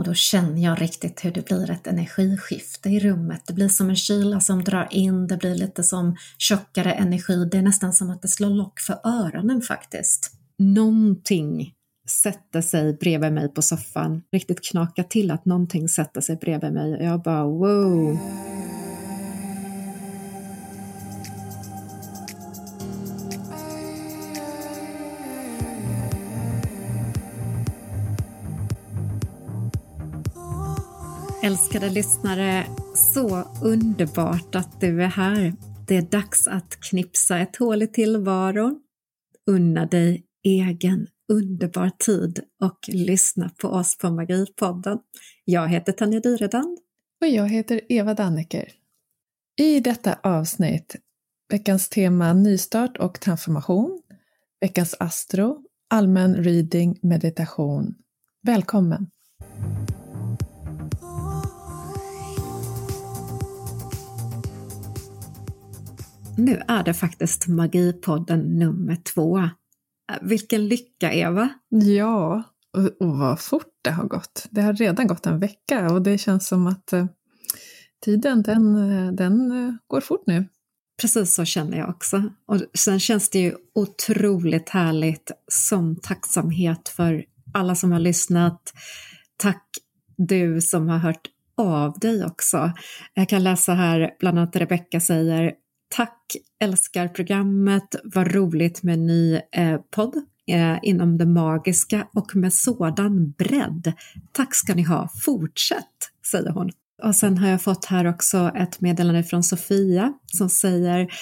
Och då känner jag riktigt hur det blir ett energiskifte i rummet. Det blir som en kyla som drar in, det blir lite som tjockare energi. Det är nästan som att det slår lock för öronen faktiskt. Någonting sätter sig bredvid mig på soffan. Riktigt knakar till att någonting sätter sig bredvid mig. Jag bara wow. Älskade lyssnare, så underbart att du är här. Det är dags att knipsa ett hål i tillvaron. Unna dig egen underbar tid och lyssna på oss på Magipodden. Jag heter Tanja Dyredand. Och jag heter Eva Danneker. I detta avsnitt, veckans tema nystart och transformation, veckans astro, allmän reading, meditation. Välkommen! Nu är det faktiskt Magipodden nummer två. Vilken lycka, Eva! Ja, och, och vad fort det har gått. Det har redan gått en vecka och det känns som att eh, tiden den, eh, den eh, går fort nu. Precis så känner jag också. Och sen känns det ju otroligt härligt som tacksamhet för alla som har lyssnat. Tack du som har hört av dig också. Jag kan läsa här, bland annat Rebecka säger Tack, älskar programmet, vad roligt med ny eh, podd eh, inom det magiska och med sådan bredd. Tack ska ni ha, fortsätt, säger hon. Och sen har jag fått här också ett meddelande från Sofia som säger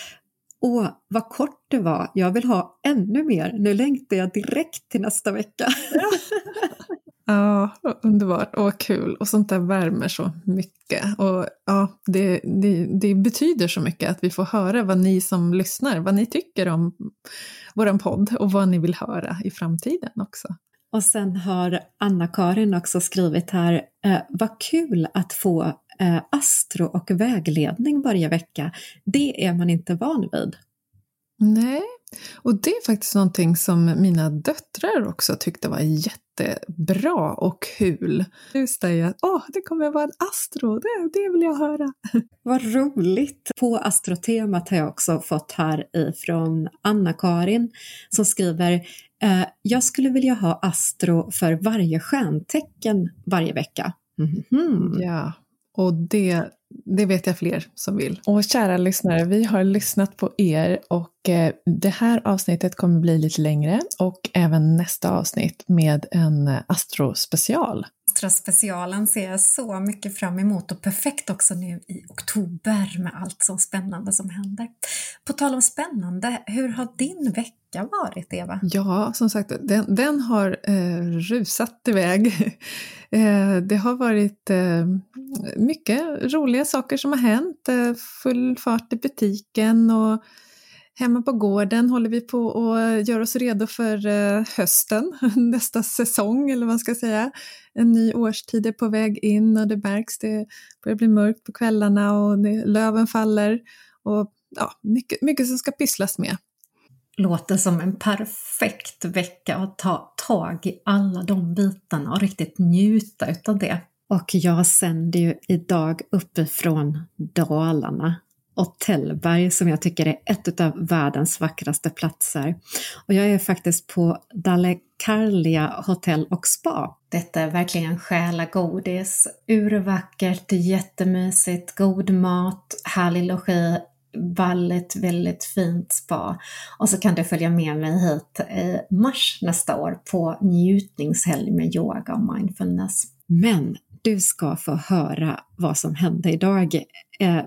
Åh, vad kort det var. Jag vill ha ännu mer. Nu längtar jag direkt till nästa vecka. Ja, underbart och kul. Och sånt där värmer så mycket. Och ja, det, det, det, betyder så mycket att vi får höra vad ni som lyssnar, vad ni tycker om vår podd och vad ni vill höra i framtiden också. Och sen har Anna-Karin också skrivit här, eh, vad kul att få eh, astro och vägledning varje vecka. Det är man inte van vid. Nej, och det är faktiskt någonting som mina döttrar också tyckte var jättebra och kul. Just det, att åh, det kommer vara en astro, det, det vill jag höra. Vad roligt! På astrotemat har jag också fått här ifrån Anna-Karin som skriver eh, Jag skulle vilja ha astro för varje stjärntecken varje vecka. Mm -hmm. Ja, och det, det vet jag fler som vill. Och kära lyssnare, vi har lyssnat på er och eh, det här avsnittet kommer bli lite längre och även nästa avsnitt med en astrospecial. Astrospecialen ser jag så mycket fram emot och perfekt också nu i oktober med allt så spännande som händer. På tal om spännande, hur har din vecka vecka varit, Eva? Ja, som sagt, den, den har eh, rusat iväg. eh, det har varit eh, mycket roliga saker Saker som har hänt. Eh, full fart i butiken och hemma på gården håller vi på att göra oss redo för eh, hösten, nästa säsong eller vad man ska säga. En ny årstid är på väg in och det märks, det börjar bli mörkt på kvällarna och det, löven faller. Och ja, mycket, mycket som ska pysslas med låter som en perfekt vecka att ta tag i alla de bitarna och riktigt njuta utav det. Och jag sänder ju idag uppifrån Dalarna och Tällberg som jag tycker är ett av världens vackraste platser. Och jag är faktiskt på Dalekarlia hotell och spa. Detta är verkligen själagodis, urvackert, jättemysigt, god mat, härlig logi, väldigt, väldigt fint spa. Och så kan du följa med mig hit i mars nästa år på njutningshelg med yoga och mindfulness. Men du ska få höra vad som hände idag. Eh,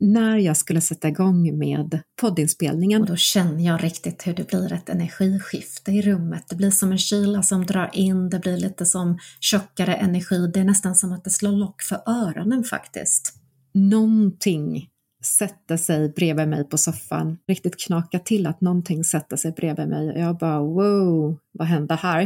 när jag skulle sätta igång med poddinspelningen. Och då känner jag riktigt hur det blir ett energiskifte i rummet. Det blir som en kyla som drar in, det blir lite som tjockare energi. Det är nästan som att det slår lock för öronen faktiskt. Någonting sätter sig bredvid mig på soffan. Riktigt knakar till att någonting sätter sig bredvid mig. Jag bara wow, vad hände här?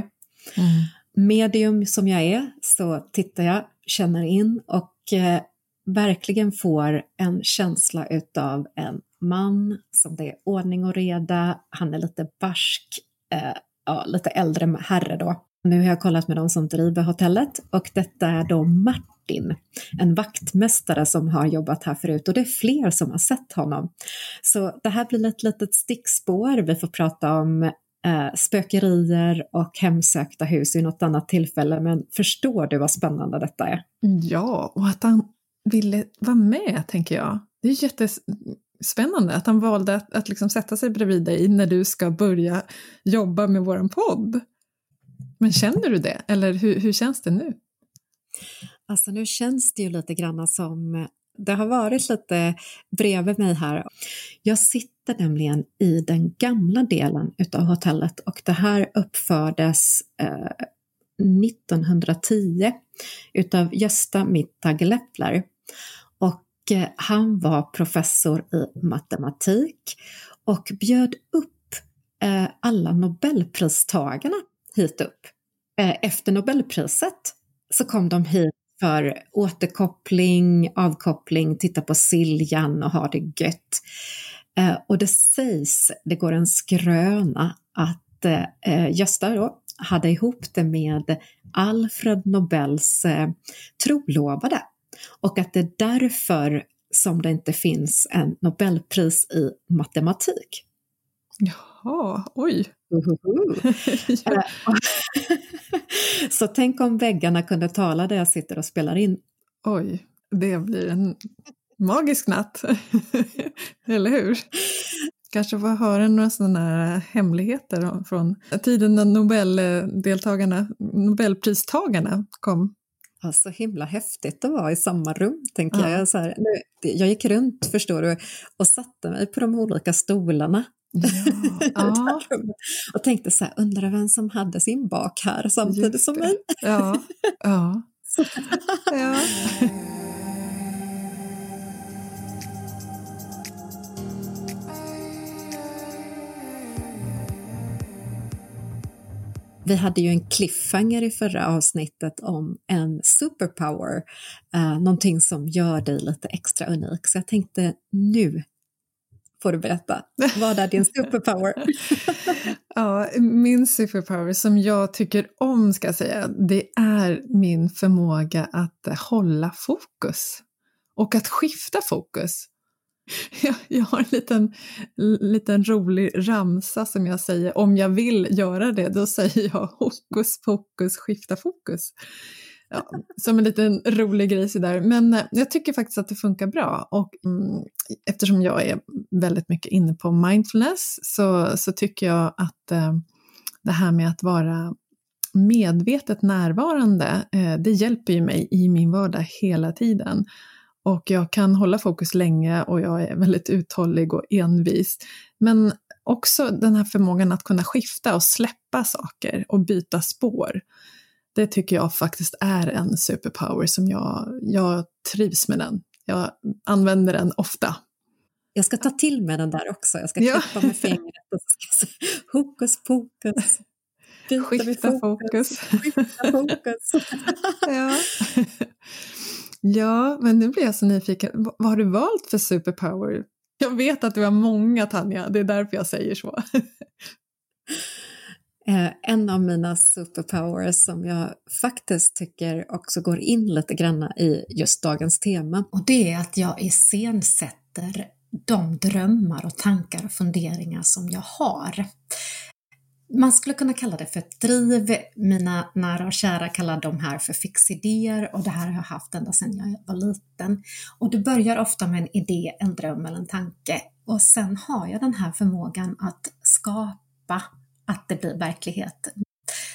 Mm. Medium som jag är så tittar jag, känner in och eh, verkligen får en känsla utav en man som det är ordning och reda, han är lite barsk, eh, ja, lite äldre herre då. Nu har jag kollat med de som driver hotellet och detta är då Martin, en vaktmästare som har jobbat här förut och det är fler som har sett honom. Så det här blir ett litet stickspår. Vi får prata om eh, spökerier och hemsökta hus i något annat tillfälle, men förstår du vad spännande detta är? Ja, och att han ville vara med, tänker jag. Det är jättespännande att han valde att, att liksom sätta sig bredvid dig när du ska börja jobba med vår podd. Men känner du det, eller hur, hur känns det nu? Alltså nu känns det ju lite grann som det har varit lite bredvid mig här. Jag sitter nämligen i den gamla delen utav hotellet och det här uppfördes eh, 1910 utav Gösta Mittag Leppler. Och eh, han var professor i matematik och bjöd upp eh, alla nobelpristagarna hit upp. Eh, efter Nobelpriset så kom de hit för återkoppling, avkoppling, titta på Siljan och ha det gött. Eh, och det sägs, det går en skröna, att eh, eh, Gösta då hade ihop det med Alfred Nobels eh, trolovade och att det är därför som det inte finns en Nobelpris i matematik. Jaha, oj! Ja. Så tänk om väggarna kunde tala där jag sitter och spelar in. Oj, det blir en magisk natt. Eller hur? Kanske få höra några sådana här hemligheter från tiden när Nobeldeltagarna, Nobelpristagarna kom. Ja, så himla häftigt att vara i samma rum, tänker ja. jag. Så här, jag gick runt, förstår du, och satte mig på de olika stolarna Ja, och tänkte så här, undrar vem som hade sin bak här samtidigt som mig. Ja, ja. ja. Vi hade ju en cliffhanger i förra avsnittet om en superpower, eh, någonting som gör dig lite extra unik. Så jag tänkte nu får du berätta. Vad är din superpower? ja, min superpower som jag tycker om, ska jag säga, det är min förmåga att hålla fokus och att skifta fokus. Jag, jag har en liten, liten rolig ramsa som jag säger, om jag vill göra det, då säger jag hokus pokus skifta fokus. Ja, som en liten rolig grej sådär. Men eh, jag tycker faktiskt att det funkar bra och mm, eftersom jag är väldigt mycket inne på mindfulness så, så tycker jag att eh, det här med att vara medvetet närvarande, eh, det hjälper ju mig i min vardag hela tiden. Och jag kan hålla fokus länge och jag är väldigt uthållig och envis. Men också den här förmågan att kunna skifta och släppa saker och byta spår det tycker jag faktiskt är en superpower som jag, jag trivs med den. Jag använder den ofta. Jag ska ta till mig den där också. Jag ska ja. klippa med fingret och ska säga hokus pokus. Skifta fokus. Skifta fokus. ja. ja, men nu blir jag så nyfiken. Vad har du valt för superpower? Jag vet att du har många, Tanja. Det är därför jag säger så. Eh, en av mina superpowers som jag faktiskt tycker också går in lite granna i just dagens tema. Och det är att jag iscensätter de drömmar och tankar och funderingar som jag har. Man skulle kunna kalla det för ett driv. Mina nära och kära kallar de här för fixidéer och det här har jag haft ända sedan jag var liten. Och det börjar ofta med en idé, en dröm eller en tanke och sen har jag den här förmågan att skapa att det blir verklighet.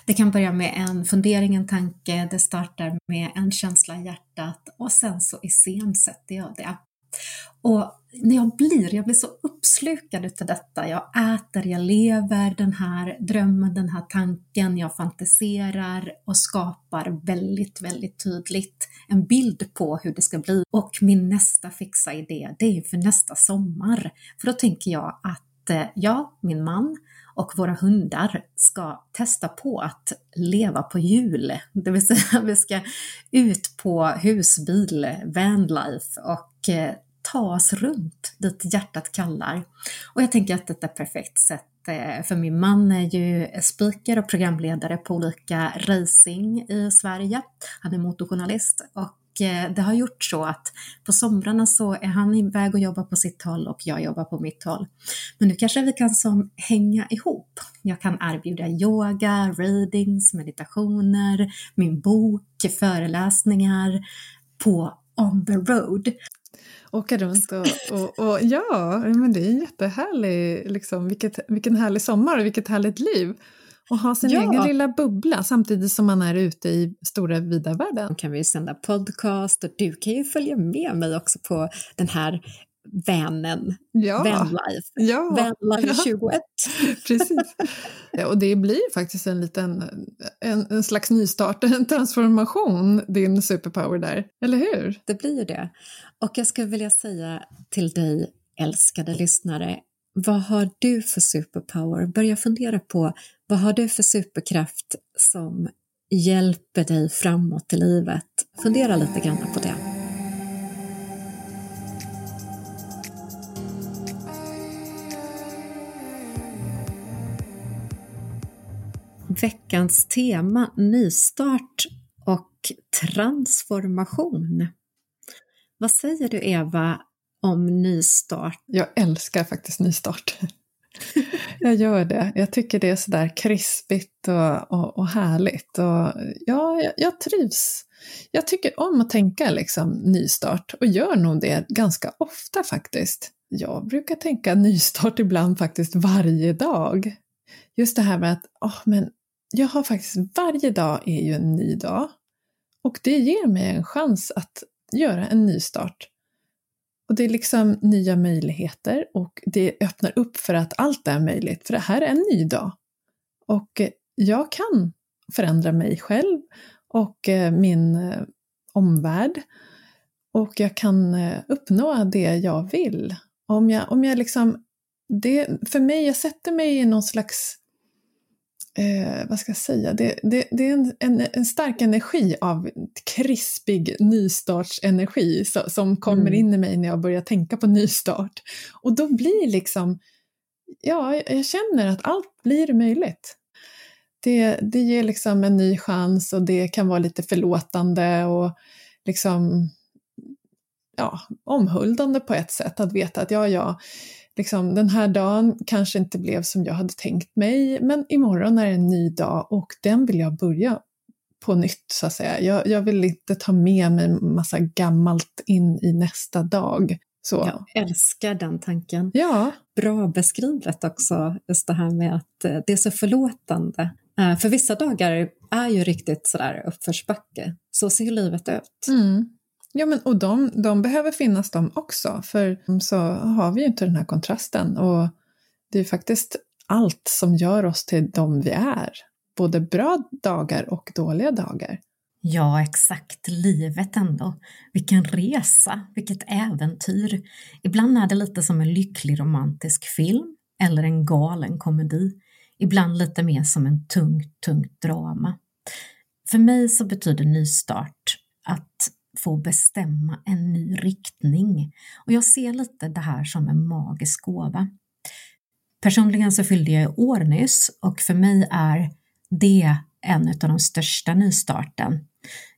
Det kan börja med en fundering, en tanke, det startar med en känsla i hjärtat och sen så iscensätter jag det. Och när jag blir, jag blir så uppslukad utav detta. Jag äter, jag lever den här drömmen, den här tanken, jag fantiserar och skapar väldigt, väldigt tydligt en bild på hur det ska bli. Och min nästa fixa idé, det är för nästa sommar. För då tänker jag att eh, ja, min man och våra hundar ska testa på att leva på hjul. Det vill säga vi ska ut på husbil, vanlife och eh, ta oss runt dit hjärtat kallar. Och jag tänker att detta är ett perfekt sätt eh, för min man är ju speaker och programledare på olika racing i Sverige. Han är motorjournalist och Eh, det har gjort så att på somrarna så är han iväg och jobbar på sitt håll och jag jobbar på mitt håll. Men nu kanske vi kan som hänga ihop. Jag kan erbjuda yoga, readings, meditationer, min bok, föreläsningar på on the road. Åka runt och, och, och, ja, men det är en jättehärlig, liksom, vilket, vilken härlig sommar och vilket härligt liv. Och ha sin ja. egen lilla bubbla samtidigt som man är ute i stora vida världen. Då kan vi sända podcast och du kan ju följa med mig också på den här vanen, ja. vanlife, ja. vanlife 21. Precis. Ja, och det blir faktiskt en liten en, en slags nystart, en transformation, din superpower där, eller hur? Det blir ju det. Och jag skulle vilja säga till dig, älskade lyssnare, vad har du för superpower? Börja fundera på vad har du för superkraft som hjälper dig framåt i livet? Fundera lite grann på det. Veckans tema nystart och transformation. Vad säger du Eva om nystart? Jag älskar faktiskt nystart. jag gör det. Jag tycker det är sådär krispigt och, och, och härligt. Och ja, jag, jag, trivs. Jag tycker om att tänka liksom nystart och gör nog det ganska ofta faktiskt. Jag brukar tänka nystart ibland faktiskt varje dag. Just det här med att oh, men jag har faktiskt varje dag är ju en ny dag. Och det ger mig en chans att göra en nystart. Och det är liksom nya möjligheter och det öppnar upp för att allt är möjligt, för det här är en ny dag. Och eh, jag kan förändra mig själv och eh, min eh, omvärld och jag kan uppnå det jag vill. Om jag, om jag liksom, det, för mig, jag sätter mig i någon slags eh, vad ska jag säga, det, det, det är en, en, en, stark energi av krispig nystartsenergi så, som kommer mm. in i mig när jag börjar tänka på nystart. Och då blir liksom, ja, jag känner att allt blir möjligt. Det, det ger liksom en ny chans och det kan vara lite förlåtande och liksom ja, omhuldande på ett sätt att veta att ja, ja, liksom, den här dagen kanske inte blev som jag hade tänkt mig, men imorgon är en ny dag och den vill jag börja på nytt så att säga. Jag, jag vill inte ta med mig massa gammalt in i nästa dag. Så. Jag älskar den tanken. Ja. Bra beskrivet också, just det här med att eh, det är så förlåtande. Eh, för vissa dagar är ju riktigt sådär uppförsbacke. Så ser livet ut. Mm. Ja, men och de, de behöver finnas de också, för så har vi ju inte den här kontrasten. Och det är ju faktiskt allt som gör oss till de vi är, både bra dagar och dåliga dagar. Ja, exakt. Livet ändå. Vilken resa, vilket äventyr. Ibland är det lite som en lycklig romantisk film eller en galen komedi. Ibland lite mer som en tungt, tungt drama. För mig så betyder nystart att få bestämma en ny riktning. Och jag ser lite det här som en magisk gåva. Personligen så fyllde jag år nyss och för mig är det en av de största nystarten.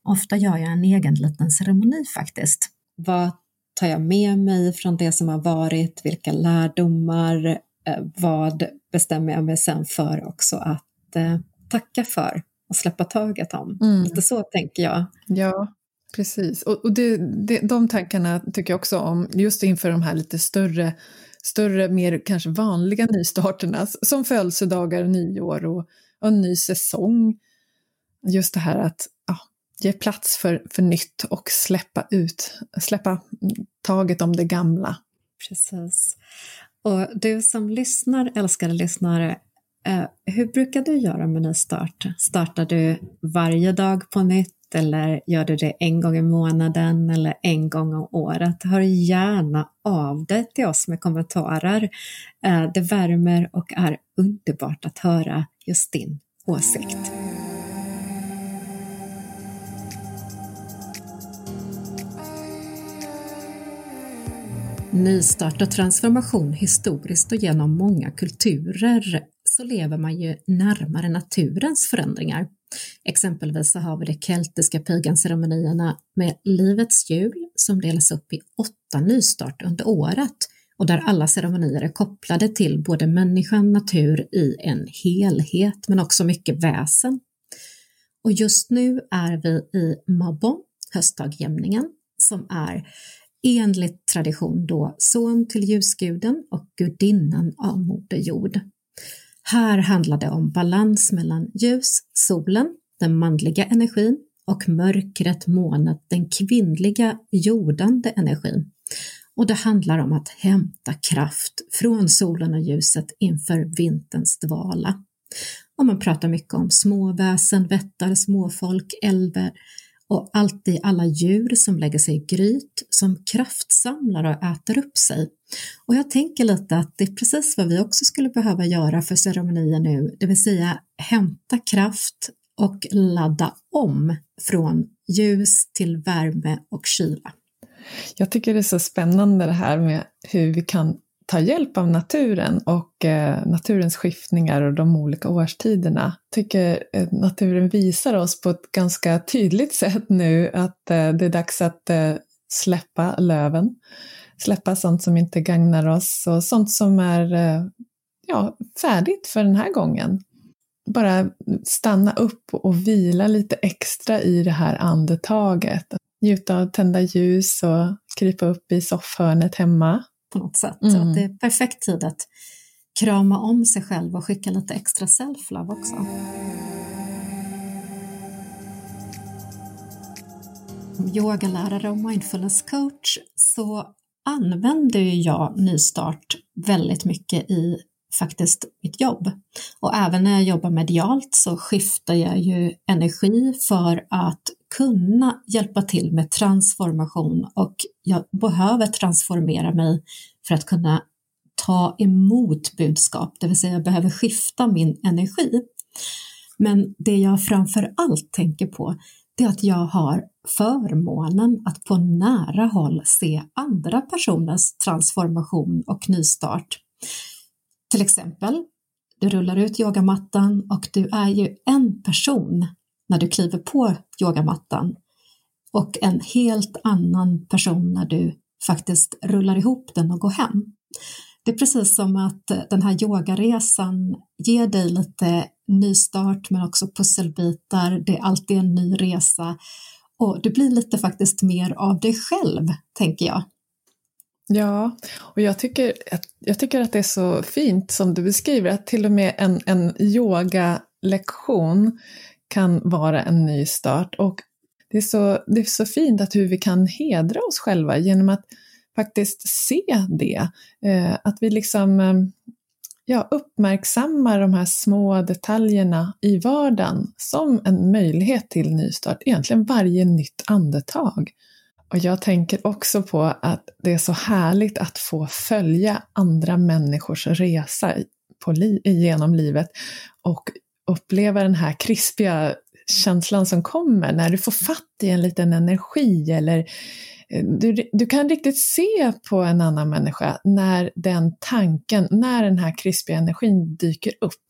Ofta gör jag en egen liten ceremoni faktiskt. Vad tar jag med mig från det som har varit? Vilka lärdomar? Eh, vad bestämmer jag mig sen för också att eh, tacka för och släppa taget om? Mm. Lite så tänker jag. Ja, Precis, och, och det, det, de tankarna tycker jag också om just inför de här lite större, större mer kanske vanliga nystarterna som födelsedagar, nyår och, och en ny säsong. Just det här att ja, ge plats för, för nytt och släppa ut, släppa taget om det gamla. Precis. Och du som lyssnar, älskade lyssnare, eh, hur brukar du göra med nystart? Startar du varje dag på nytt? Eller gör du det en gång i månaden eller en gång om året? Hör gärna av dig till oss med kommentarer. Eh, det värmer och är underbart att höra just din åsikt. nystart och transformation historiskt och genom många kulturer så lever man ju närmare naturens förändringar. Exempelvis så har vi de keltiska paganceremonierna med livets jul som delas upp i åtta nystart under året och där alla ceremonier är kopplade till både människan, natur i en helhet men också mycket väsen. Och just nu är vi i Mabon, höstdagjämningen, som är enligt tradition då son till ljusguden och gudinnan av Moder Jord. Här handlar det om balans mellan ljus, solen, den manliga energin och mörkret, månen, den kvinnliga jordande energin. Och det handlar om att hämta kraft från solen och ljuset inför vinterns dvala. Och man pratar mycket om småväsen, vättar, småfolk, älver och alltid alla djur som lägger sig i gryt, som kraftsamlar och äter upp sig. Och jag tänker lite att det är precis vad vi också skulle behöva göra för ceremonier nu, det vill säga hämta kraft och ladda om från ljus till värme och kyla. Jag tycker det är så spännande det här med hur vi kan ta hjälp av naturen och eh, naturens skiftningar och de olika årstiderna. Jag tycker eh, naturen visar oss på ett ganska tydligt sätt nu att eh, det är dags att eh, släppa löven, släppa sånt som inte gagnar oss och sånt som är eh, ja, färdigt för den här gången. Bara stanna upp och vila lite extra i det här andetaget. Njuta av tända ljus och krypa upp i soffhörnet hemma på något sätt. Mm. Så att det är perfekt tid att krama om sig själv och skicka lite extra self-love också. Som yogalärare och mindfulness coach så använder jag nystart väldigt mycket i faktiskt mitt jobb. Och även när jag jobbar medialt så skiftar jag ju energi för att kunna hjälpa till med transformation och jag behöver transformera mig för att kunna ta emot budskap, det vill säga jag behöver skifta min energi. Men det jag framför allt tänker på det är att jag har förmånen att på nära håll se andra personers transformation och nystart. Till exempel, du rullar ut yogamattan och du är ju en person när du kliver på yogamattan och en helt annan person när du faktiskt rullar ihop den och går hem. Det är precis som att den här yogaresan ger dig lite nystart men också pusselbitar. Det är alltid en ny resa och du blir lite faktiskt mer av dig själv, tänker jag. Ja, och jag tycker, att, jag tycker att det är så fint som du beskriver, att till och med en, en yogalektion kan vara en ny start. Och det är, så, det är så fint att hur vi kan hedra oss själva genom att faktiskt se det. Eh, att vi liksom eh, ja, uppmärksammar de här små detaljerna i vardagen som en möjlighet till nystart, egentligen varje nytt andetag. Och jag tänker också på att det är så härligt att få följa andra människors resa på li genom livet och uppleva den här krispiga känslan som kommer när du får fatt i en liten energi eller eh, du, du kan riktigt se på en annan människa när den tanken, när den här krispiga energin dyker upp.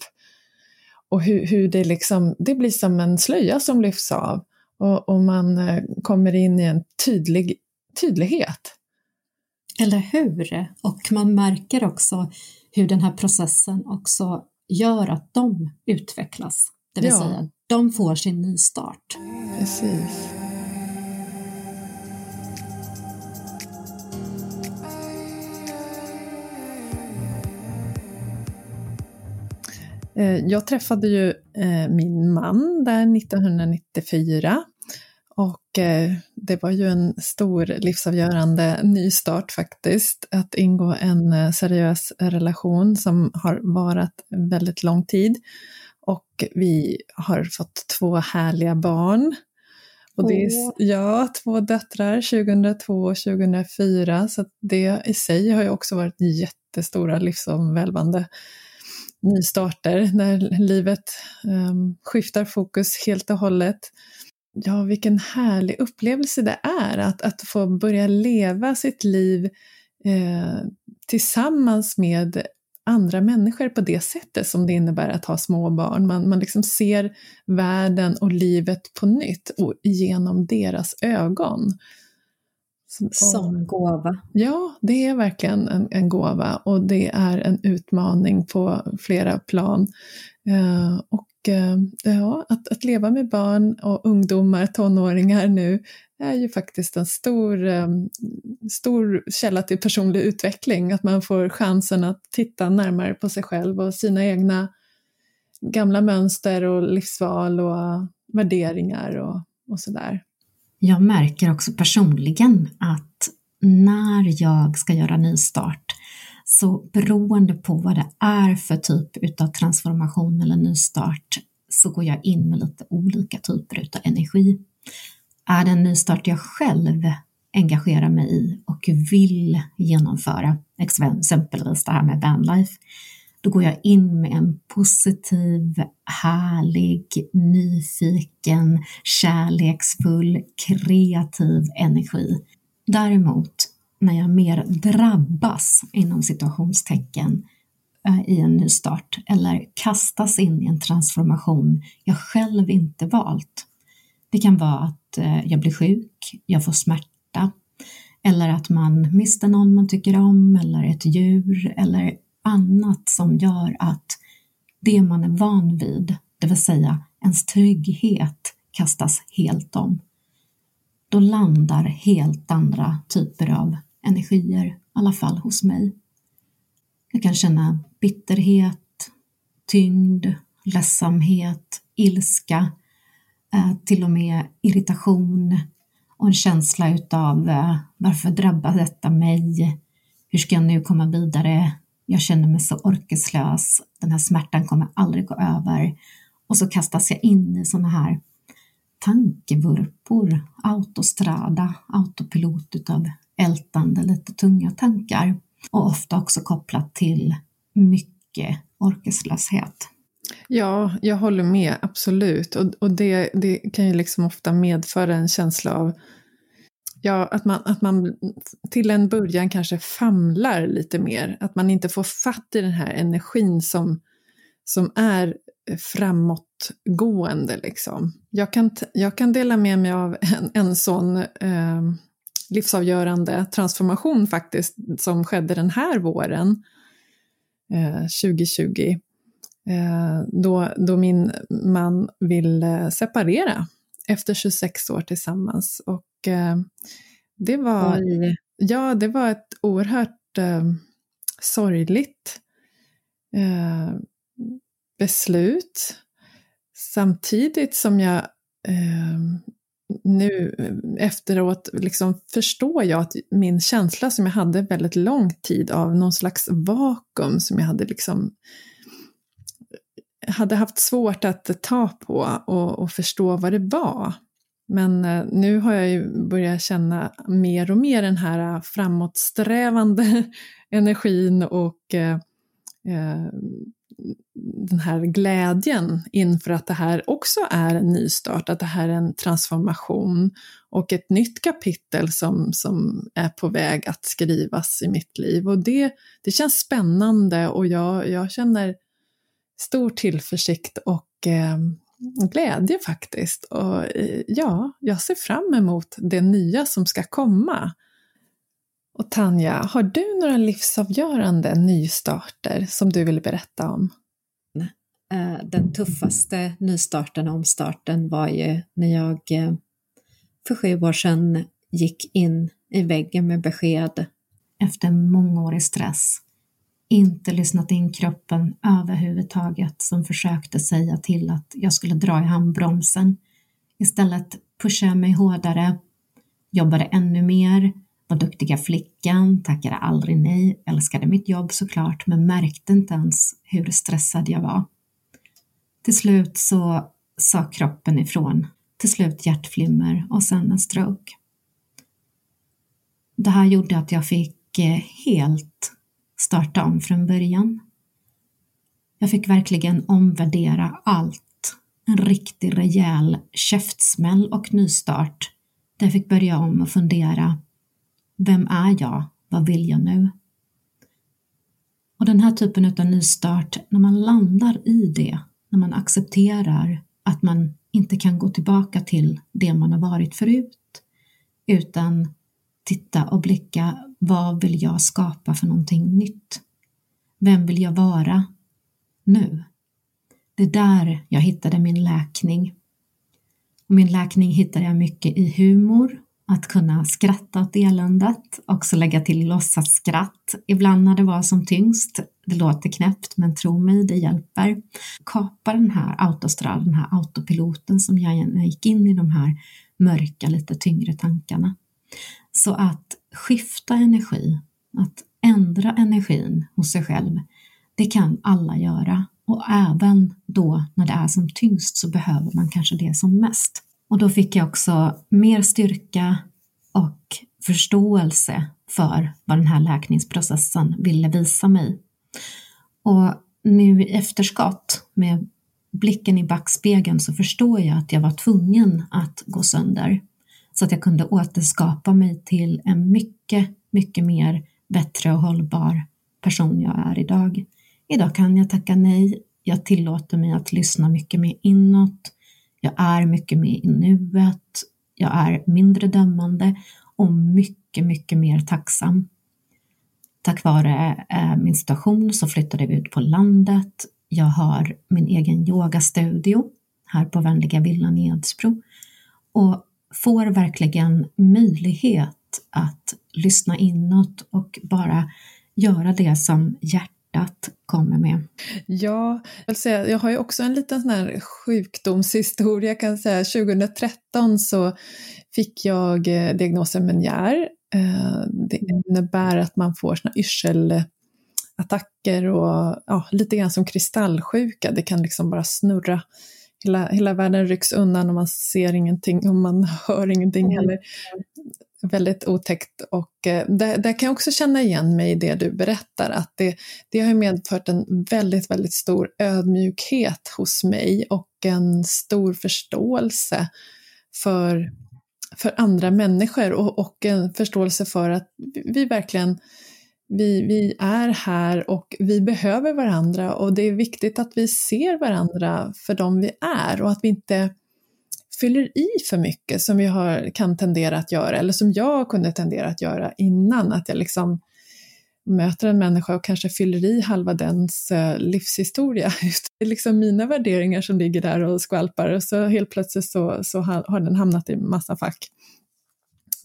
Och hur, hur det liksom, det blir som en slöja som lyfts av och, och man eh, kommer in i en tydlig, tydlighet. Eller hur? Och man märker också hur den här processen också gör att de utvecklas. Det vill ja. säga, de får sin nystart. Precis. Jag träffade ju eh, min man där 1994 och eh, det var ju en stor livsavgörande nystart faktiskt, att ingå en seriös relation som har varat väldigt lång tid. Och vi har fått två härliga barn. Och det är, ja, två döttrar, 2002 och 2004, så det i sig har ju också varit jättestora livsomvälvande nystarter när livet um, skiftar fokus helt och hållet. Ja, vilken härlig upplevelse det är att, att få börja leva sitt liv eh, tillsammans med andra människor på det sättet som det innebär att ha små barn. Man, man liksom ser världen och livet på nytt och genom deras ögon. Som gåva. Ja, det är verkligen en, en gåva och det är en utmaning på flera plan. Uh, och uh, ja, att, att leva med barn och ungdomar, tonåringar nu, är ju faktiskt en stor, um, stor källa till personlig utveckling. Att man får chansen att titta närmare på sig själv och sina egna gamla mönster och livsval och värderingar och, och sådär. Jag märker också personligen att när jag ska göra nystart så beroende på vad det är för typ av transformation eller nystart så går jag in med lite olika typer av energi. Är det en nystart jag själv engagerar mig i och vill genomföra, exempelvis det här med bandlife, då går jag in med en positiv, härlig, nyfiken, kärleksfull, kreativ energi. Däremot, när jag mer drabbas inom situationstecken eh, i en ny start eller kastas in i en transformation jag själv inte valt. Det kan vara att eh, jag blir sjuk, jag får smärta eller att man mister någon man tycker om eller ett djur eller annat som gör att det man är van vid, det vill säga ens trygghet, kastas helt om. Då landar helt andra typer av energier, i alla fall hos mig. Jag kan känna bitterhet, tyngd, ledsamhet, ilska, eh, till och med irritation och en känsla utav eh, varför drabbar detta mig? Hur ska jag nu komma vidare? Jag känner mig så orkeslös. Den här smärtan kommer aldrig gå över. Och så kastas jag in i sådana här tankevurpor, autostrada, autopilot utav ältande, lite tunga tankar och ofta också kopplat till mycket orkeslöshet. Ja, jag håller med, absolut. Och, och det, det kan ju liksom ofta medföra en känsla av ja, att, man, att man till en början kanske famlar lite mer. Att man inte får fatt i den här energin som, som är framåtgående. Liksom. Jag, kan, jag kan dela med mig av en, en sån eh, livsavgörande transformation faktiskt som skedde den här våren, eh, 2020. Eh, då, då min man ville separera efter 26 år tillsammans. Och det var, ja, det var ett oerhört eh, sorgligt eh, beslut. Samtidigt som jag eh, nu efteråt liksom förstår jag att min känsla som jag hade väldigt lång tid av någon slags vakuum som jag hade liksom hade haft svårt att ta på och, och förstå vad det var. Men eh, nu har jag ju börjat känna mer och mer den här eh, framåtsträvande energin och eh, den här glädjen inför att det här också är en nystart, att det här är en transformation och ett nytt kapitel som, som är på väg att skrivas i mitt liv. Och det, det känns spännande och jag, jag känner stor tillförsikt och eh, glädje faktiskt. Och eh, ja, jag ser fram emot det nya som ska komma. Och Tanja, har du några livsavgörande nystarter som du vill berätta om? Eh, den tuffaste nystarten och omstarten var ju när jag eh, för sju år sedan gick in i väggen med besked efter mångårig stress inte lyssnat in kroppen överhuvudtaget som försökte säga till att jag skulle dra i handbromsen. Istället pushade jag mig hårdare, jobbade ännu mer, var duktiga flickan, tackade aldrig nej, älskade mitt jobb såklart, men märkte inte ens hur stressad jag var. Till slut så sa kroppen ifrån, till slut hjärtflimmer och sen en stroke. Det här gjorde att jag fick eh, helt starta om från början. Jag fick verkligen omvärdera allt. En riktig rejäl käftsmäll och nystart där jag fick börja om och fundera. Vem är jag? vad vill jag nu? Och den här typen av nystart, när man landar i det, när man accepterar att man inte kan gå tillbaka till det man har varit förut, utan titta och blicka, vad vill jag skapa för någonting nytt? Vem vill jag vara nu? Det är där jag hittade min läkning. Och min läkning hittade jag mycket i humor, att kunna skratta åt eländet, också lägga till låtsasskratt ibland när det var som tyngst. Det låter knäppt, men tro mig, det hjälper. Kapa den här autostrad, den här autopiloten som jag gick in i de här mörka, lite tyngre tankarna. Så att skifta energi, att ändra energin hos sig själv, det kan alla göra. Och även då när det är som tyngst så behöver man kanske det som mest. Och då fick jag också mer styrka och förståelse för vad den här läkningsprocessen ville visa mig. Och nu i efterskott med blicken i backspegeln så förstår jag att jag var tvungen att gå sönder så att jag kunde återskapa mig till en mycket, mycket mer bättre och hållbar person jag är idag. Idag kan jag tacka nej. Jag tillåter mig att lyssna mycket mer inåt. Jag är mycket mer i nuet. Jag är mindre dömande och mycket, mycket mer tacksam. Tack vare eh, min situation så flyttade vi ut på landet. Jag har min egen yogastudio här på Vänliga villan i Edsbro och får verkligen möjlighet att lyssna inåt och bara göra det som hjärtat kommer med. Ja, jag, vill säga, jag har ju också en liten sån här sjukdomshistoria kan jag säga. 2013 så fick jag eh, diagnosen menjär. Eh, det innebär att man får såna yrselattacker och ja, lite grann som kristallsjuka. Det kan liksom bara snurra hela, hela världen rycks undan och man ser ingenting och man hör ingenting mm. heller. Väldigt otäckt och eh, där, där, kan jag också känna igen mig i det du berättar att det, det har medfört en väldigt, väldigt stor ödmjukhet hos mig och en stor förståelse för, för andra människor och, och en förståelse för att vi verkligen vi, vi är här och vi behöver varandra och det är viktigt att vi ser varandra för dem vi är och att vi inte fyller i för mycket som vi har, kan tendera att göra eller som jag kunde tendera att göra innan. Att jag liksom möter en människa och kanske fyller i halva dens eh, livshistoria. Det är liksom mina värderingar som ligger där och skvalpar och så helt plötsligt så, så har den hamnat i massa fack.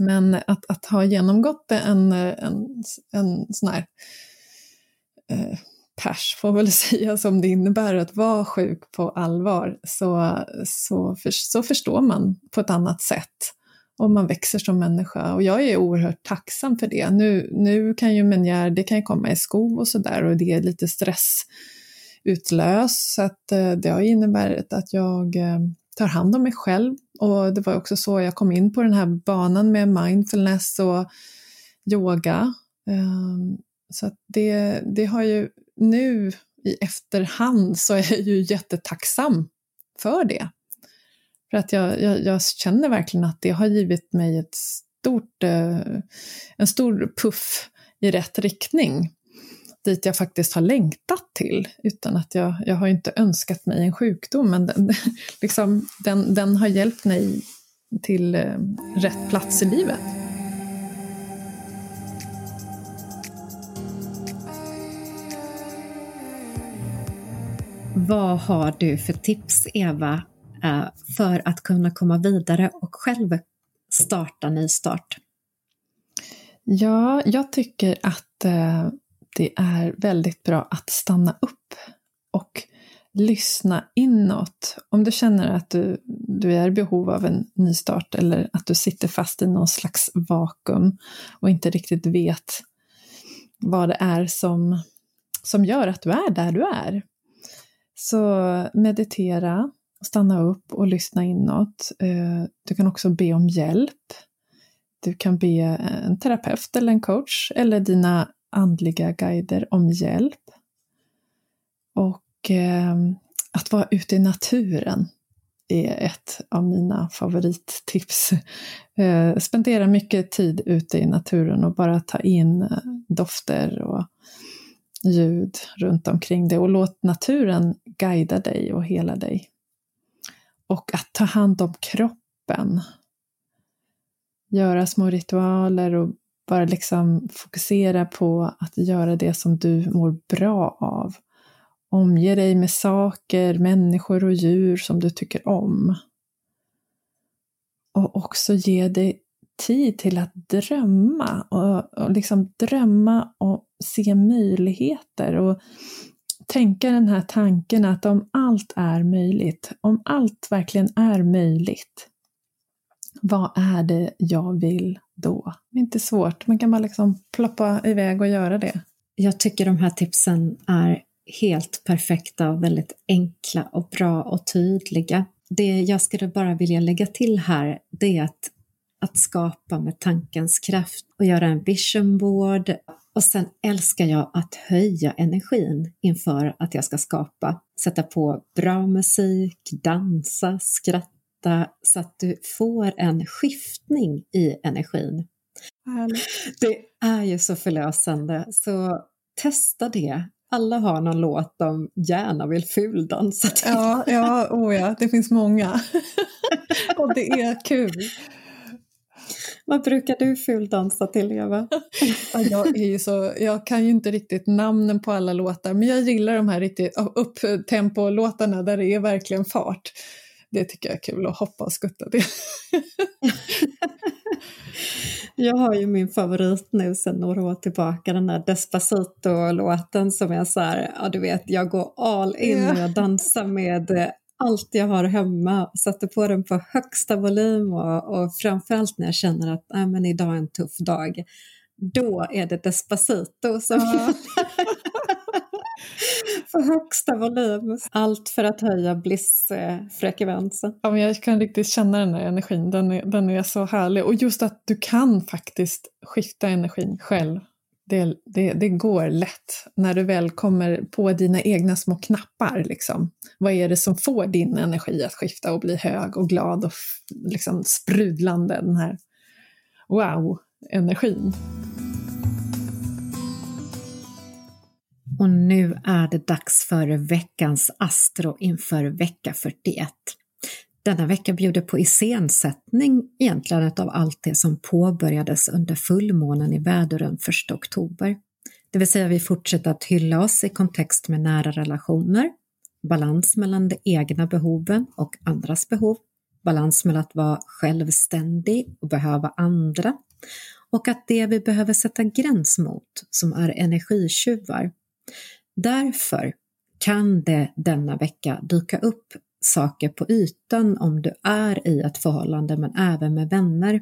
Men att, att ha genomgått en, en, en sån här eh, pers, får väl säga, som det innebär att vara sjuk på allvar, så, så, för, så förstår man på ett annat sätt. Och man växer som människa. Och jag är oerhört tacksam för det. Nu, nu kan ju menjär, det kan ju komma i skov och sådär och det är lite stressutlös. Så att eh, det har inneburit att jag eh, tar hand om mig själv. Och det var också så jag kom in på den här banan med mindfulness och yoga. Ehm, så att det, det har ju nu i efterhand så är jag ju jättetacksam för det. För att jag, jag, jag känner verkligen att det har givit mig ett stort, eh, en stor puff i rätt riktning dit jag faktiskt har längtat till, utan att jag, jag har inte önskat mig en sjukdom, men den, liksom, den, den har hjälpt mig till eh, rätt plats i livet. Vad har du för tips, Eva, eh, för att kunna komma vidare och själv starta nystart? Ja, jag tycker att eh, det är väldigt bra att stanna upp och lyssna inåt. Om du känner att du, du är i behov av en nystart eller att du sitter fast i någon slags vakuum och inte riktigt vet vad det är som, som gör att du är där du är. Så meditera, stanna upp och lyssna inåt. Eh, du kan också be om hjälp. Du kan be en terapeut eller en coach eller dina andliga guider om hjälp. Och eh, att vara ute i naturen är ett av mina favorittips. Eh, spendera mycket tid ute i naturen och bara ta in eh, dofter och ljud runt omkring dig och låt naturen guida dig och hela dig. Och att ta hand om kroppen. Göra små ritualer och bara liksom fokusera på att göra det som du mår bra av. Omge dig med saker, människor och djur som du tycker om. Och också ge dig tid till att drömma och, och liksom drömma och se möjligheter och tänka den här tanken att om allt är möjligt, om allt verkligen är möjligt, vad är det jag vill då? Det är inte svårt, man kan bara liksom ploppa iväg och göra det. Jag tycker de här tipsen är helt perfekta och väldigt enkla och bra och tydliga. Det jag skulle bara vilja lägga till här, det är att, att skapa med tankens kraft och göra en vision board. Och sen älskar jag att höja energin inför att jag ska skapa. Sätta på bra musik, dansa, skratta så att du får en skiftning i energin. Det är ju så förlösande, så testa det alla har någon låt de gärna vill fuldansa till. Ja, ja, oh ja, det finns många. och det är kul. Vad brukar du fuldansa till, Eva? ja, jag, är ju så, jag kan ju inte riktigt namnen på alla låtar, men jag gillar de här riktigt upptempo-låtarna där det är verkligen fart. Det tycker jag är kul att hoppa och skutta till. Jag har ju min favorit nu sedan några år tillbaka, den där Despacito-låten som är så här, ja du vet, jag går all in yeah. och jag dansar med eh, allt jag har hemma, sätter på den på högsta volym och, och framförallt när jag känner att nej, men idag är en tuff dag, då är det Despacito som ja för högsta volym. Allt för att höja blissfrekvensen. Ja, men jag kan riktigt känna den här energin, den är, den är så härlig. Och just att du kan faktiskt skifta energin själv. Det, det, det går lätt när du väl kommer på dina egna små knappar. Liksom. Vad är det som får din energi att skifta och bli hög och glad och liksom sprudlande? Den här wow-energin. Och nu är det dags för veckans Astro inför vecka 41. Denna vecka bjuder på iscensättning egentligen av allt det som påbörjades under fullmånen i väduren 1 oktober. Det vill säga vi fortsätter att hylla oss i kontext med nära relationer, balans mellan de egna behoven och andras behov, balans mellan att vara självständig och behöva andra och att det vi behöver sätta gräns mot, som är energitjuvar, Därför kan det denna vecka dyka upp saker på ytan om du är i ett förhållande men även med vänner.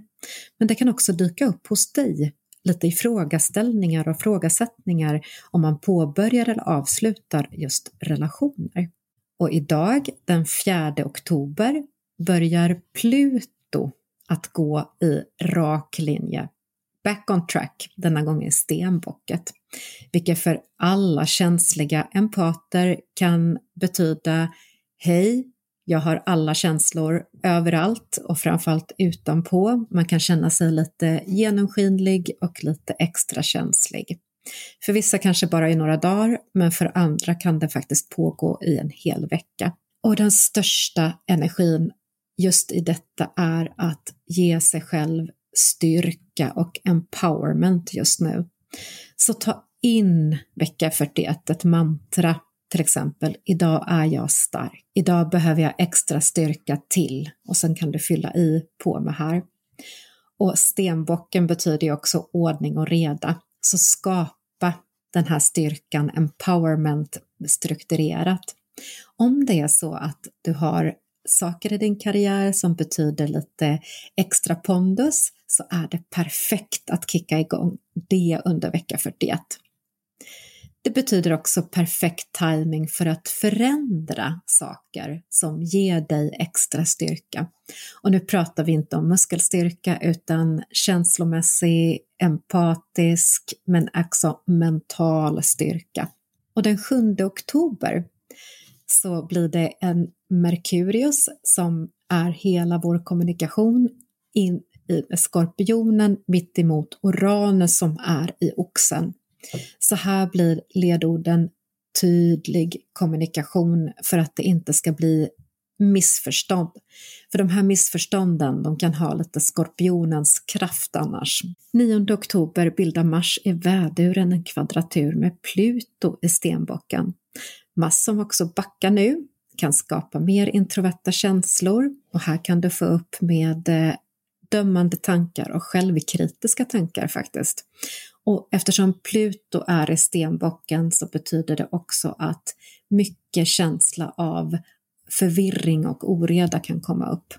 Men det kan också dyka upp hos dig lite ifrågaställningar och frågasättningar om man påbörjar eller avslutar just relationer. Och idag, den 4 oktober, börjar Pluto att gå i rak linje back on track, denna gång i stenbocket, vilket för alla känsliga empater kan betyda Hej, jag har alla känslor överallt och framförallt utanpå. Man kan känna sig lite genomskinlig och lite extra känslig. För vissa kanske bara i några dagar, men för andra kan det faktiskt pågå i en hel vecka. Och den största energin just i detta är att ge sig själv styrka och empowerment just nu. Så ta in vecka 41, ett mantra till exempel, idag är jag stark, idag behöver jag extra styrka till och sen kan du fylla i på med här. Och stenbocken betyder ju också ordning och reda, så skapa den här styrkan, empowerment strukturerat. Om det är så att du har saker i din karriär som betyder lite extra pondus så är det perfekt att kicka igång det under vecka 41. Det betyder också perfekt timing för att förändra saker som ger dig extra styrka. Och nu pratar vi inte om muskelstyrka utan känslomässig, empatisk men också mental styrka. Och den 7 oktober så blir det en Merkurius som är hela vår kommunikation in i skorpionen mitt emot Uranus som är i oxen. Så här blir ledorden tydlig kommunikation för att det inte ska bli missförstånd. För de här missförstånden de kan ha lite skorpionens kraft annars. 9 oktober bildar Mars i väduren en kvadratur med Pluto i stenbocken. Mars som också backar nu kan skapa mer introverta känslor och här kan du få upp med eh, dömande tankar och självkritiska tankar faktiskt. Och eftersom Pluto är i stenbocken så betyder det också att mycket känsla av förvirring och oreda kan komma upp.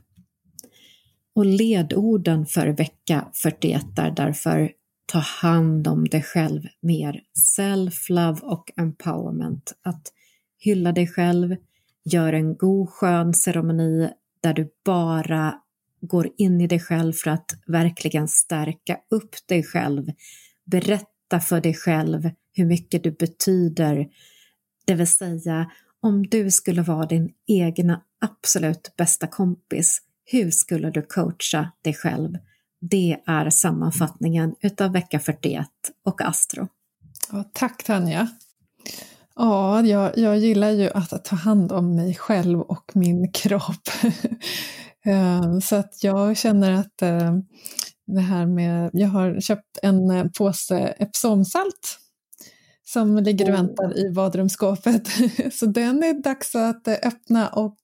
Och ledorden för vecka 41 är därför ta hand om dig själv mer, self-love och empowerment. Att hylla dig själv, gör en god skön ceremoni där du bara går in i dig själv för att verkligen stärka upp dig själv. Berätta för dig själv hur mycket du betyder. Det vill säga, om du skulle vara din egna absolut bästa kompis, hur skulle du coacha dig själv? Det är sammanfattningen utav vecka 41 och Astro. Ja, tack Tanja! Ja, jag, jag gillar ju att ta hand om mig själv och min kropp. Eh, så att jag känner att eh, det här med, jag har köpt en eh, påse Epsomsalt som ligger och väntar i badrumsskåpet. Så den är dags att öppna och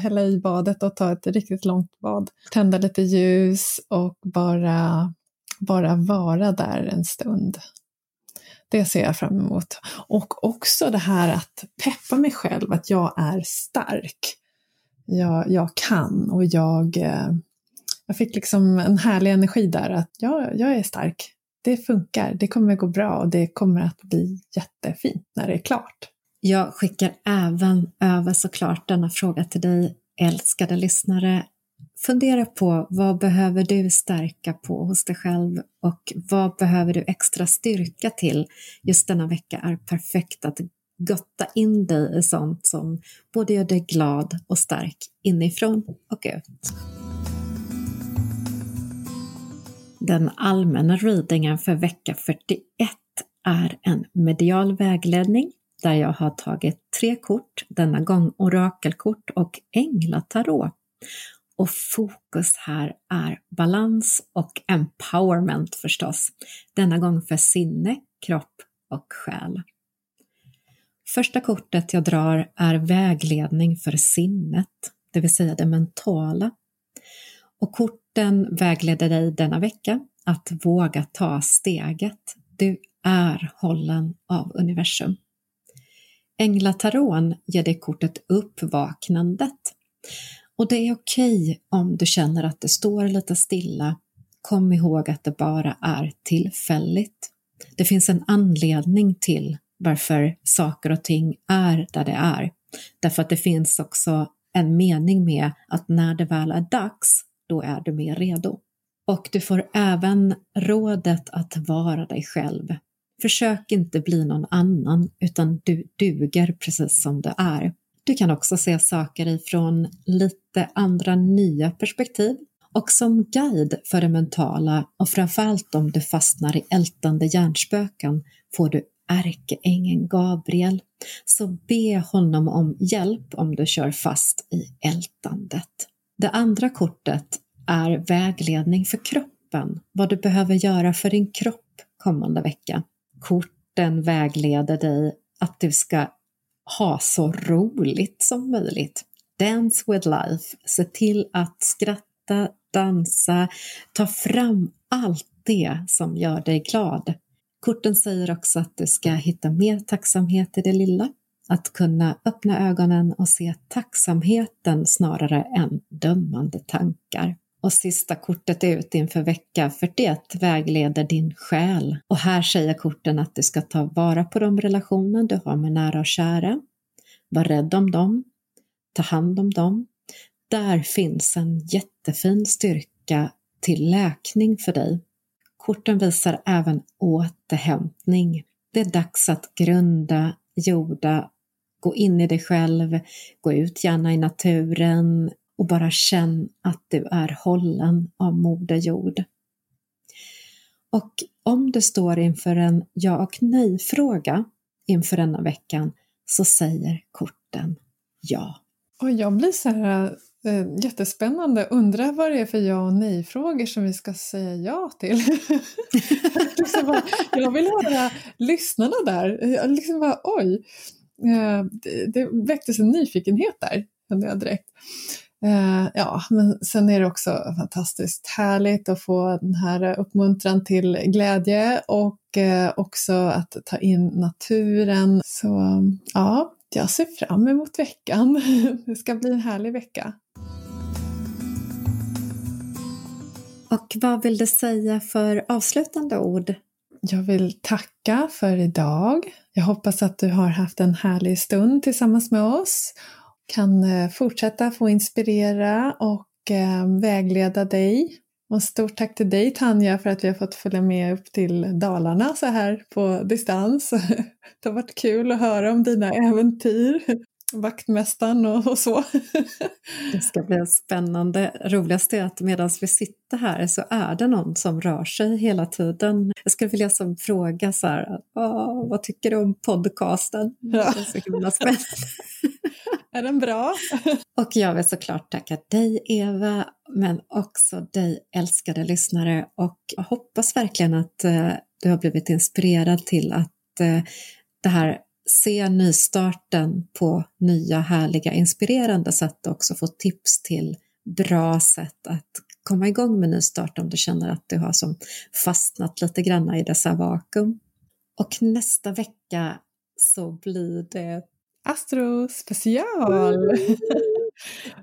hälla i badet och ta ett riktigt långt bad. Tända lite ljus och bara, bara vara där en stund. Det ser jag fram emot. Och också det här att peppa mig själv, att jag är stark. Jag, jag kan och jag, eh, jag fick liksom en härlig energi där att jag, jag är stark. Det funkar, det kommer gå bra och det kommer att bli jättefint när det är klart. Jag skickar även över såklart denna fråga till dig, älskade lyssnare. Fundera på vad behöver du stärka på hos dig själv och vad behöver du extra styrka till? Just denna vecka är perfekt att gotta in dig i sånt som både gör dig glad och stark inifrån och ut. Den allmänna readingen för vecka 41 är en medial vägledning där jag har tagit tre kort, denna gång orakelkort och änglatarot. Och fokus här är balans och empowerment förstås, denna gång för sinne, kropp och själ. Första kortet jag drar är vägledning för sinnet, det vill säga det mentala. Och korten vägleder dig denna vecka att våga ta steget. Du är hållen av universum. Änglataron ger dig kortet uppvaknandet. Och det är okej okay om du känner att det står lite stilla. Kom ihåg att det bara är tillfälligt. Det finns en anledning till varför saker och ting är där det är. Därför att det finns också en mening med att när det väl är dags, då är du mer redo. Och du får även rådet att vara dig själv. Försök inte bli någon annan, utan du duger precis som du är. Du kan också se saker ifrån lite andra nya perspektiv och som guide för det mentala och framförallt om du fastnar i ältande hjärnspöken får du ärkeängeln Gabriel, så be honom om hjälp om du kör fast i ältandet. Det andra kortet är vägledning för kroppen, vad du behöver göra för din kropp kommande vecka. Korten vägleder dig att du ska ha så roligt som möjligt. Dance with life, se till att skratta, dansa, ta fram allt det som gör dig glad. Korten säger också att du ska hitta mer tacksamhet i det lilla, att kunna öppna ögonen och se tacksamheten snarare än dömande tankar. Och sista kortet ut inför vecka 41 vägleder din själ. Och här säger korten att du ska ta vara på de relationer du har med nära och kära. Var rädd om dem. Ta hand om dem. Där finns en jättefin styrka till läkning för dig. Korten visar även återhämtning. Det är dags att grunda, jorda gå in i dig själv, gå ut gärna i naturen och bara känn att du är hållen av Moder Jord. Och om du står inför en ja och nej-fråga inför denna veckan så säger korten ja. Och jag blir så här äh, jättespännande, undrar vad det är för ja och nej-frågor som vi ska säga ja till. liksom jag vill höra lyssnarna där, jag liksom bara oj, äh, det, det väcktes en nyfikenhet där, kände jag direkt. Uh, ja, men sen är det också fantastiskt härligt att få den här uppmuntran till glädje och uh, också att ta in naturen. Så ja, jag ser fram emot veckan. det ska bli en härlig vecka. Och vad vill du säga för avslutande ord? Jag vill tacka för idag. Jag hoppas att du har haft en härlig stund tillsammans med oss kan eh, fortsätta få inspirera och eh, vägleda dig. Och stort tack till dig Tanja för att vi har fått följa med upp till Dalarna så här på distans. Det har varit kul att höra om dina äventyr vaktmästaren och, och, så. Det ska bli spännande. Roligast är att medan vi sitter här så är det någon som rör sig hela tiden. Jag skulle vilja som fråga så här, vad tycker du om podcasten? Ja. Det är så himla spännande. Är den bra? och jag vill såklart tacka dig Eva, men också dig älskade lyssnare och jag hoppas verkligen att eh, du har blivit inspirerad till att eh, det här se nystarten på nya härliga inspirerande sätt och också få tips till bra sätt att komma igång med nystart om du känner att du har som fastnat lite grann i dessa vakuum. Och nästa vecka så blir det Astro special!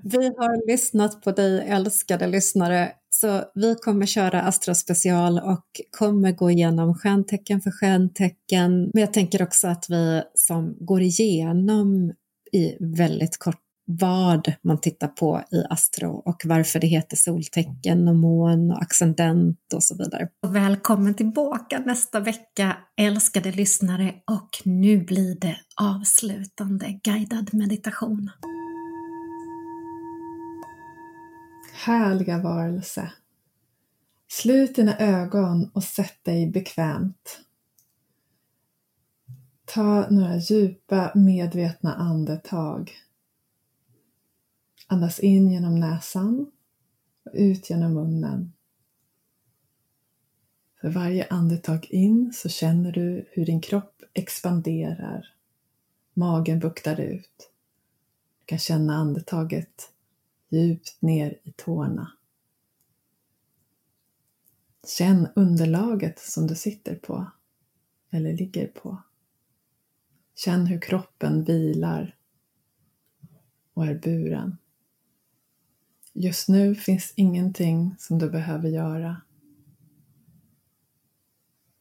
Vi har lyssnat på dig älskade lyssnare så vi kommer köra Astro special och kommer gå igenom stjärntecken för stjärntecken. Men jag tänker också att vi som går igenom i väldigt kort vad man tittar på i astro och varför det heter soltecken och mån och accendent och så vidare. Välkommen tillbaka nästa vecka älskade lyssnare och nu blir det avslutande guidad meditation. Härliga varelse. Slut dina ögon och sätt dig bekvämt. Ta några djupa medvetna andetag. Andas in genom näsan och ut genom munnen. För varje andetag in så känner du hur din kropp expanderar. Magen buktar ut. Du kan känna andetaget djupt ner i tårna. Känn underlaget som du sitter på eller ligger på. Känn hur kroppen vilar och är buren. Just nu finns ingenting som du behöver göra.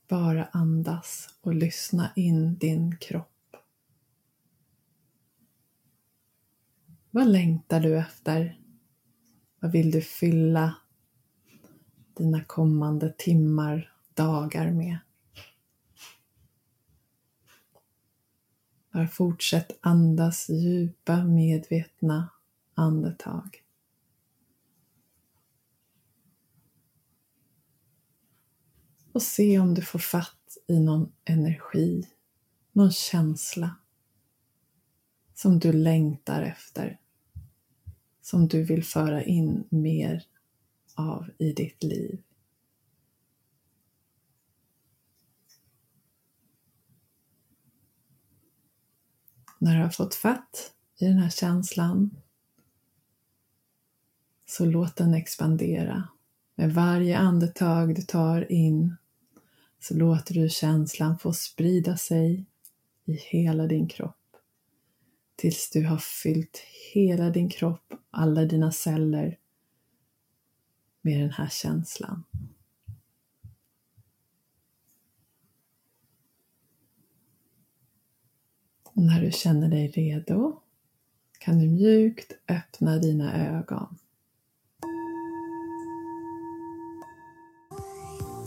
Bara andas och lyssna in din kropp. Vad längtar du efter? Vad vill du fylla dina kommande timmar, dagar med? Bara fortsätt andas djupa, medvetna andetag. och se om du får fatt i någon energi, någon känsla som du längtar efter, som du vill föra in mer av i ditt liv. När du har fått fatt i den här känslan så låt den expandera. Med varje andetag du tar in så låter du känslan få sprida sig i hela din kropp tills du har fyllt hela din kropp, alla dina celler med den här känslan. Och när du känner dig redo kan du mjukt öppna dina ögon.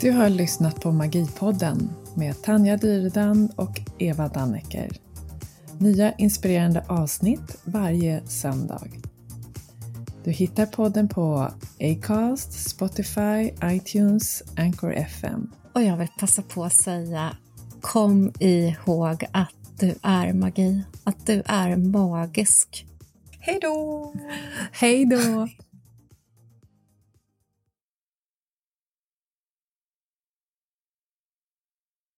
Du har lyssnat på Magipodden med Tanja Dyredand och Eva Dannecker. Nya inspirerande avsnitt varje söndag. Du hittar podden på Acast, Spotify, iTunes, Anchor FM. Och jag vill passa på att säga kom ihåg att du är magi, att du är magisk. Hej då! Hej då!